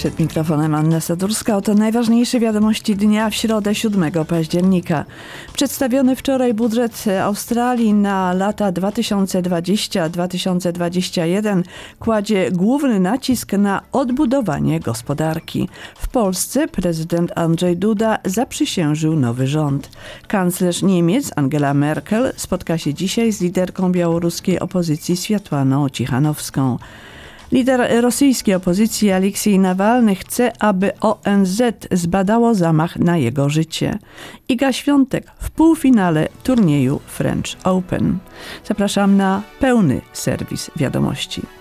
Przed mikrofonem Anna Sadurska. Oto najważniejsze wiadomości dnia w środę 7 października. Przedstawiony wczoraj budżet Australii na lata 2020-2021 kładzie główny nacisk na odbudowanie gospodarki. W Polsce prezydent Andrzej Duda zaprzysiężył nowy rząd. Kanclerz Niemiec Angela Merkel spotka się dzisiaj z liderką białoruskiej opozycji Światłaną Cichanowską. Lider rosyjskiej opozycji Aleksiej Nawalny chce, aby ONZ zbadało zamach na jego życie. Iga Świątek w półfinale turnieju French Open. Zapraszam na pełny serwis wiadomości.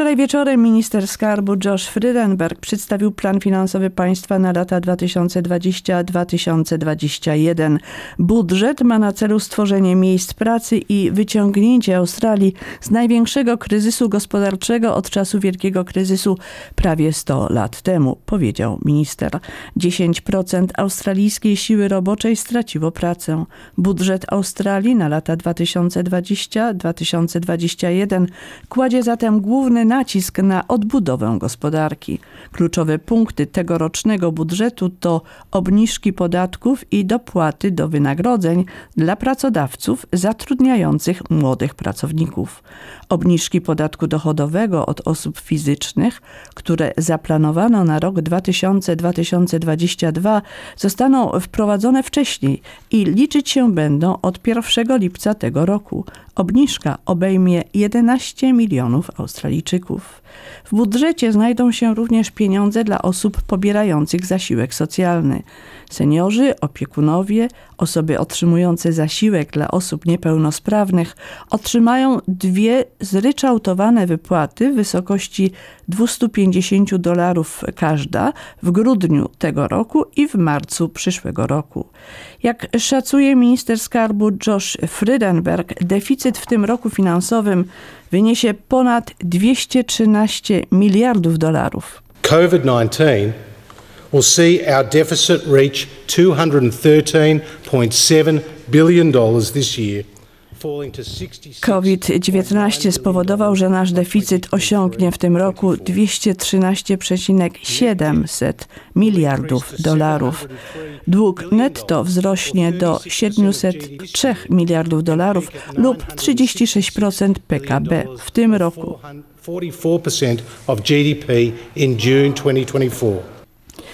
Wczoraj wieczorem minister skarbu Josh Frydenberg przedstawił plan finansowy państwa na lata 2020-2021. Budżet ma na celu stworzenie miejsc pracy i wyciągnięcie Australii z największego kryzysu gospodarczego od czasu wielkiego kryzysu prawie 100 lat temu, powiedział minister. 10% australijskiej siły roboczej straciło pracę. Budżet Australii na lata 2020-2021 kładzie zatem główny nacisk na odbudowę gospodarki. Kluczowe punkty tegorocznego budżetu to obniżki podatków i dopłaty do wynagrodzeń dla pracodawców zatrudniających młodych pracowników. Obniżki podatku dochodowego od osób fizycznych, które zaplanowano na rok 2000-2022, zostaną wprowadzone wcześniej i liczyć się będą od 1 lipca tego roku. Obniżka obejmie 11 milionów Australijczyków. W budżecie znajdą się również pieniądze dla osób pobierających zasiłek socjalny. Seniorzy, opiekunowie, osoby otrzymujące zasiłek dla osób niepełnosprawnych otrzymają dwie zryczałtowane wypłaty w wysokości 250 dolarów każda w grudniu tego roku i w marcu przyszłego roku. Jak szacuje minister skarbu Josh Frydenberg, deficyt w tym roku finansowym wyniesie ponad 213 miliardów dolarów. COVID-19 will see our deficit reach $213.7 billion this year. COVID-19 spowodował, że nasz deficyt osiągnie w tym roku 213,7 miliardów dolarów. Dług netto wzrośnie do 703 miliardów dolarów lub 36% PKB w tym roku. 44% of GDP in June 2024.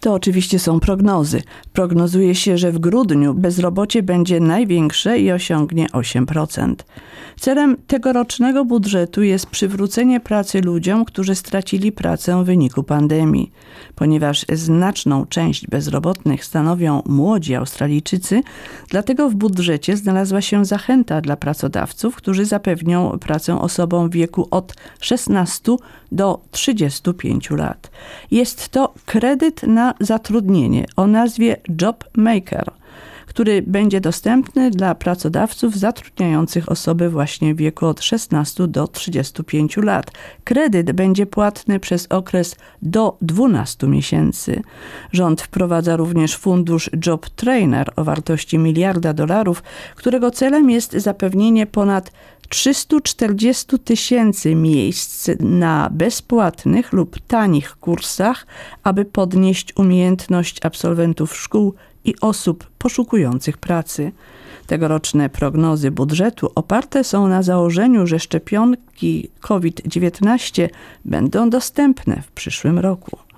To oczywiście są prognozy. Prognozuje się, że w grudniu bezrobocie będzie największe i osiągnie 8%. Celem tegorocznego budżetu jest przywrócenie pracy ludziom, którzy stracili pracę w wyniku pandemii. Ponieważ znaczną część bezrobotnych stanowią młodzi Australijczycy, dlatego w budżecie znalazła się zachęta dla pracodawców, którzy zapewnią pracę osobom w wieku od 16 do 35 lat. Jest to kredyt na zatrudnienie o nazwie Job Maker który będzie dostępny dla pracodawców zatrudniających osoby właśnie w wieku od 16 do 35 lat. Kredyt będzie płatny przez okres do 12 miesięcy. Rząd wprowadza również fundusz Job Trainer o wartości miliarda dolarów, którego celem jest zapewnienie ponad 340 tysięcy miejsc na bezpłatnych lub tanich kursach, aby podnieść umiejętność absolwentów szkół i osób poszukujących pracy. Tegoroczne prognozy budżetu oparte są na założeniu, że szczepionki COVID-19 będą dostępne w przyszłym roku.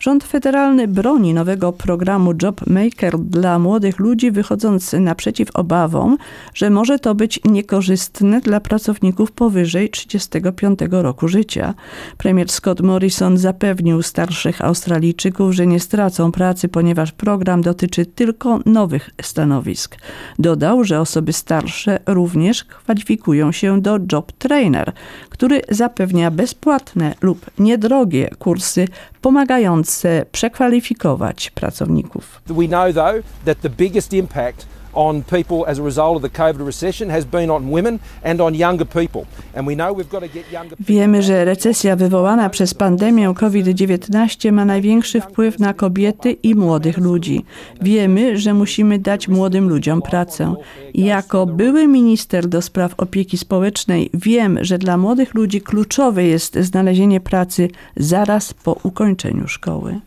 Rząd federalny broni nowego programu Job Maker dla młodych ludzi, wychodząc naprzeciw obawom, że może to być niekorzystne dla pracowników powyżej 35 roku życia. Premier Scott Morrison zapewnił starszych Australijczyków, że nie stracą pracy, ponieważ program dotyczy tylko nowych stanowisk. Dodał, że osoby starsze również kwalifikują się do Job Trainer, który zapewnia bezpłatne lub niedrogie kursy pomagające przekwalifikować pracowników. We know though that the biggest impact on people as a result of the COVID recession has been on women and on younger people. And we know we've got to get younger Wiemy, że recesja wywołana przez pandemię COVID-19 ma największy wpływ na kobiety i młodych ludzi. Wiemy, że musimy dać młodym ludziom pracę. Jako były minister do spraw opieki społecznej wiem, że dla młodych ludzi kluczowe jest znalezienie pracy zaraz po ukończeniu szkoły.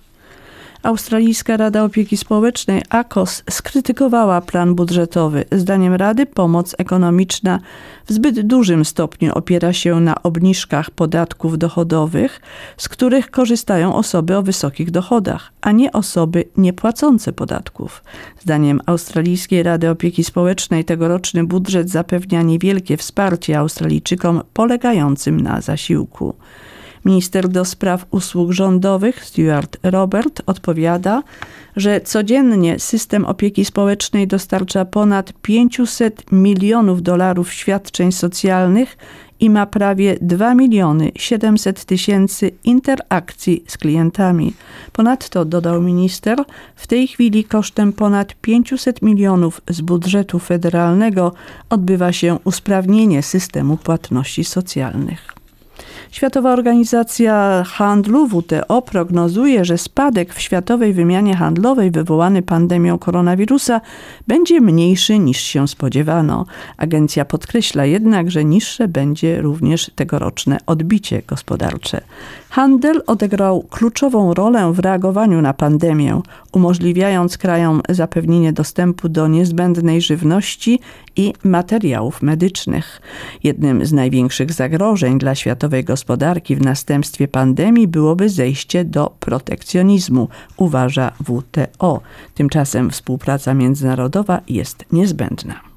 Australijska Rada Opieki Społecznej ACOS skrytykowała plan budżetowy. Zdaniem Rady pomoc ekonomiczna w zbyt dużym stopniu opiera się na obniżkach podatków dochodowych, z których korzystają osoby o wysokich dochodach, a nie osoby niepłacące podatków. Zdaniem Australijskiej Rady Opieki Społecznej tegoroczny budżet zapewnia niewielkie wsparcie Australijczykom polegającym na zasiłku. Minister do spraw usług rządowych Stuart Robert odpowiada, że codziennie system opieki społecznej dostarcza ponad 500 milionów dolarów świadczeń socjalnych i ma prawie 2 miliony 700 tysięcy interakcji z klientami. Ponadto, dodał minister, w tej chwili kosztem ponad 500 milionów z budżetu federalnego odbywa się usprawnienie systemu płatności socjalnych. Światowa Organizacja Handlu WTO prognozuje, że spadek w światowej wymianie handlowej wywołany pandemią koronawirusa będzie mniejszy niż się spodziewano. Agencja podkreśla jednak, że niższe będzie również tegoroczne odbicie gospodarcze. Handel odegrał kluczową rolę w reagowaniu na pandemię, umożliwiając krajom zapewnienie dostępu do niezbędnej żywności i materiałów medycznych. Jednym z największych zagrożeń dla światowej gospodarki w następstwie pandemii byłoby zejście do protekcjonizmu, uważa WTO. Tymczasem współpraca międzynarodowa jest niezbędna.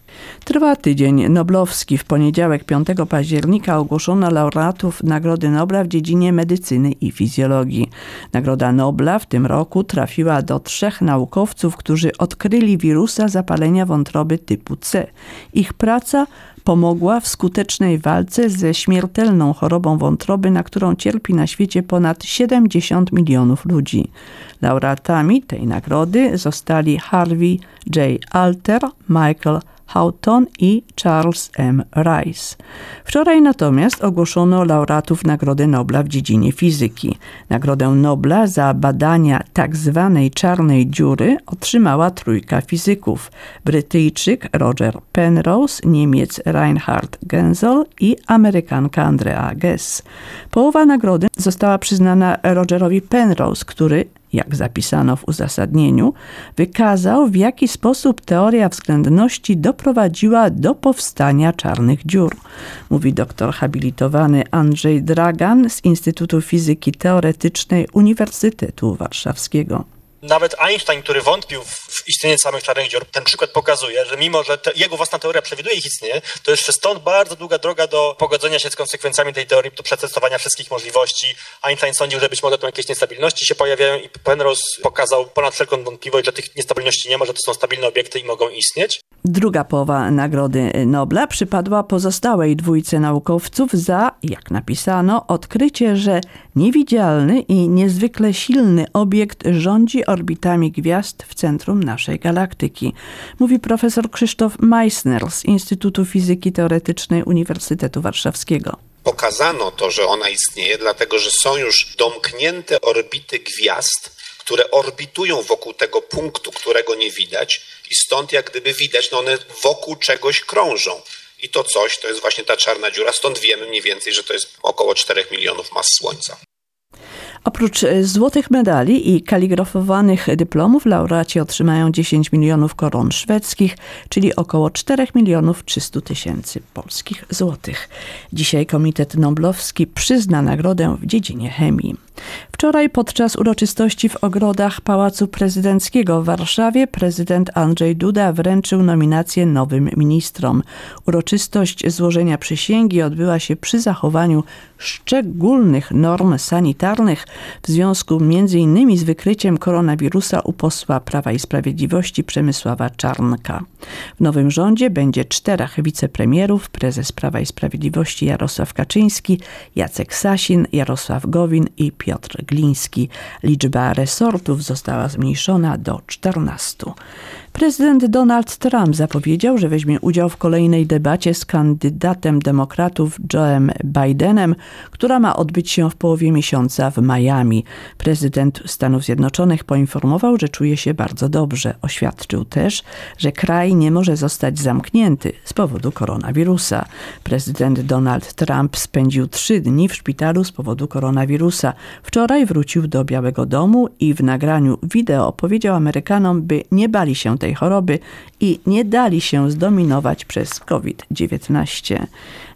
Trwa tydzień noblowski. W poniedziałek 5 października ogłoszono laureatów Nagrody Nobla w dziedzinie medycyny i fizjologii. Nagroda Nobla w tym roku trafiła do trzech naukowców, którzy odkryli wirusa zapalenia wątroby typu C. Ich praca pomogła w skutecznej walce ze śmiertelną chorobą wątroby, na którą cierpi na świecie ponad 70 milionów ludzi. Laureatami tej nagrody zostali Harvey J. Alter, Michael Houghton i Charles M. Rice. Wczoraj natomiast ogłoszono laureatów Nagrody Nobla w dziedzinie fizyki. Nagrodę Nobla za badania tak zwanej czarnej dziury otrzymała trójka fizyków. Brytyjczyk Roger Penrose, Niemiec Reinhard Genzel i Amerykanka Andrea Ghez. Połowa nagrody została przyznana Rogerowi Penrose, który jak zapisano w uzasadnieniu, wykazał, w jaki sposób teoria względności doprowadziła do powstania czarnych dziur. Mówi doktor habilitowany Andrzej Dragan z Instytutu Fizyki Teoretycznej Uniwersytetu Warszawskiego. Nawet Einstein, który wątpił w istnienie samych czarnych dziur, ten przykład pokazuje, że mimo, że te, jego własna teoria przewiduje ich istnienie, to jeszcze stąd bardzo długa droga do pogodzenia się z konsekwencjami tej teorii, do przetestowania wszystkich możliwości. Einstein sądził, że być może tam jakieś niestabilności się pojawiają i Penrose pokazał ponad wszelką wątpliwość, że tych niestabilności nie ma, że to są stabilne obiekty i mogą istnieć. Druga połowa Nagrody Nobla przypadła pozostałej dwójce naukowców za, jak napisano, odkrycie, że niewidzialny i niezwykle silny obiekt rządzi orbitami gwiazd w centrum naszej galaktyki, mówi profesor Krzysztof Meissner z Instytutu Fizyki Teoretycznej Uniwersytetu Warszawskiego. Pokazano to, że ona istnieje, dlatego że są już domknięte orbity gwiazd, które orbitują wokół tego punktu, którego nie widać, i stąd jak gdyby widać, no one wokół czegoś krążą. I to coś to jest właśnie ta czarna dziura, stąd wiemy mniej więcej, że to jest około 4 milionów mas Słońca. Oprócz e, złotych medali i kaligrafowanych dyplomów laureaci otrzymają 10 milionów koron szwedzkich, czyli około 4 milionów 300 tysięcy polskich złotych. Dzisiaj Komitet Noblowski przyzna nagrodę w dziedzinie chemii. Wczoraj podczas uroczystości w ogrodach Pałacu Prezydenckiego w Warszawie prezydent Andrzej Duda wręczył nominację nowym ministrom. Uroczystość złożenia przysięgi odbyła się przy zachowaniu szczególnych norm sanitarnych w związku m.in. z wykryciem koronawirusa u posła Prawa i Sprawiedliwości Przemysława Czarnka. W nowym rządzie będzie czterech wicepremierów, prezes Prawa i Sprawiedliwości Jarosław Kaczyński, Jacek Sasin, Jarosław Gowin i Piotr Gliński. Liczba resortów została zmniejszona do 14. Prezydent Donald Trump zapowiedział, że weźmie udział w kolejnej debacie z kandydatem demokratów Joe'em Bidenem, która ma odbyć się w połowie miesiąca w Miami. Prezydent Stanów Zjednoczonych poinformował, że czuje się bardzo dobrze. Oświadczył też, że kraj nie może zostać zamknięty z powodu koronawirusa. Prezydent Donald Trump spędził trzy dni w szpitalu z powodu koronawirusa. Wczoraj wrócił do Białego Domu i w nagraniu wideo powiedział Amerykanom, by nie bali się tej choroby i nie dali się zdominować przez COVID-19.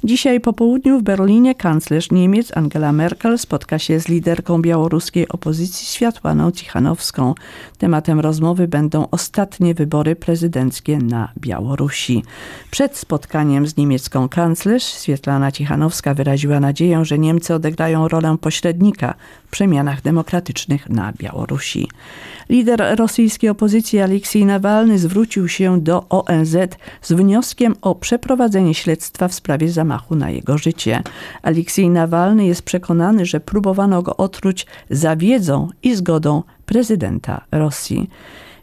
Dzisiaj po południu w Berlinie kanclerz Niemiec Angela Merkel spotka się z liderką białoruskiej opozycji Światłaną Cichanowską. Tematem rozmowy będą ostatnie wybory prezydenckie na Białorusi. Przed spotkaniem z niemiecką kanclerz Świetlana Cichanowska wyraziła nadzieję, że Niemcy odegrają rolę pośrednika w przemianach demokratycznych na Białorusi. Lider rosyjskiej opozycji Aleksiej Nawalny zwrócił się do ONZ z wnioskiem o przeprowadzenie śledztwa w sprawie zamachu na jego życie. Aleksiej Nawalny jest przekonany, że próbowano go otruć za wiedzą i zgodą prezydenta Rosji.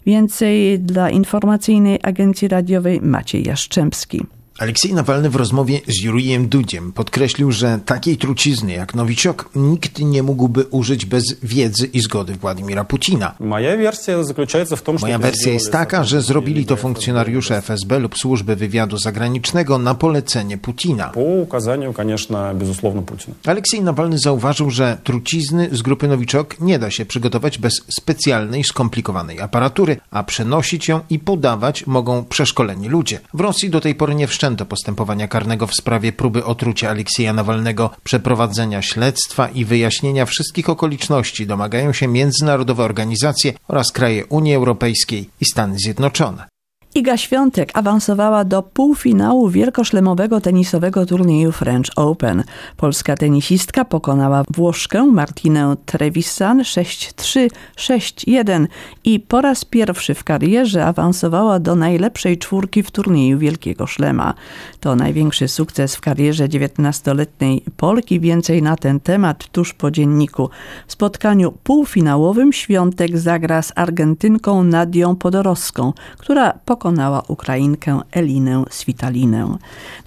Więcej dla informacyjnej agencji radiowej Maciej Jaszczębski. Aleksiej Nawalny w rozmowie z Jurijem Dudziem podkreślił, że takiej trucizny jak Nowiciok nikt nie mógłby użyć bez wiedzy i zgody Władimira Putina. Moja wersja zaключается w tym, Moja wersja jest taka, że zrobili to funkcjonariusze FSB lub służby wywiadu zagranicznego na polecenie Putina. po ukazaniu, конечно, безусловно, Putina. Aleksiej Nawalny zauważył, że trucizny z grupy Nowiczok nie da się przygotować bez specjalnej, skomplikowanej aparatury, a przenosić ją i podawać mogą przeszkoleni ludzie. W Rosji do tej pory nie wszczęto postępowania karnego w sprawie próby otrucia Aleksieja Nawalnego, przeprowadzenia śledztwa i wyjaśnienia wszystkich okoliczności domagają się międzynarodowe organizacje oraz kraje Unii Europejskiej i Stany Zjednoczone. Iga Świątek awansowała do półfinału wielkoszlemowego tenisowego turnieju French Open. Polska tenisistka pokonała Włoszkę Martinę Trevisan 6-3, 6-1 i po raz pierwszy w karierze awansowała do najlepszej czwórki w turnieju Wielkiego Szlema. To największy sukces w karierze 19-letniej Polki. Więcej na ten temat tuż po dzienniku. W spotkaniu półfinałowym Świątek zagra z Argentynką Nadią Podorowską, która pokonała pokonała Ukrainkę Elinę Svitalinę.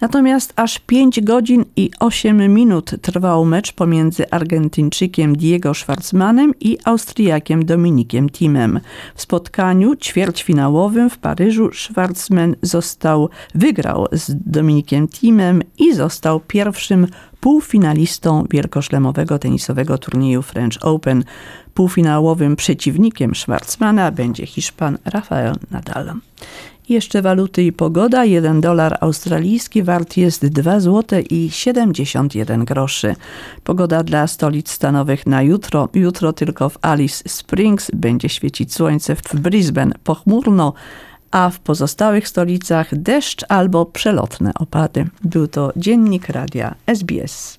Natomiast aż 5 godzin i 8 minut trwał mecz pomiędzy Argentyńczykiem Diego Schwartzmanem i Austriakiem Dominikiem Timem. W spotkaniu ćwierćfinałowym w Paryżu Schwartzman został, wygrał z Dominikiem Timem i został pierwszym półfinalistą wielkoszlemowego tenisowego turnieju French Open. Półfinałowym przeciwnikiem Schwarzmana będzie Hiszpan Rafael Nadal. Jeszcze waluty i pogoda. 1 dolar australijski wart jest 2 zł i 71 groszy. Pogoda dla stolic stanowych na jutro. Jutro tylko w Alice Springs będzie świecić słońce, w Brisbane pochmurno, a w pozostałych stolicach deszcz albo przelotne opady. Był to dziennik radia SBS.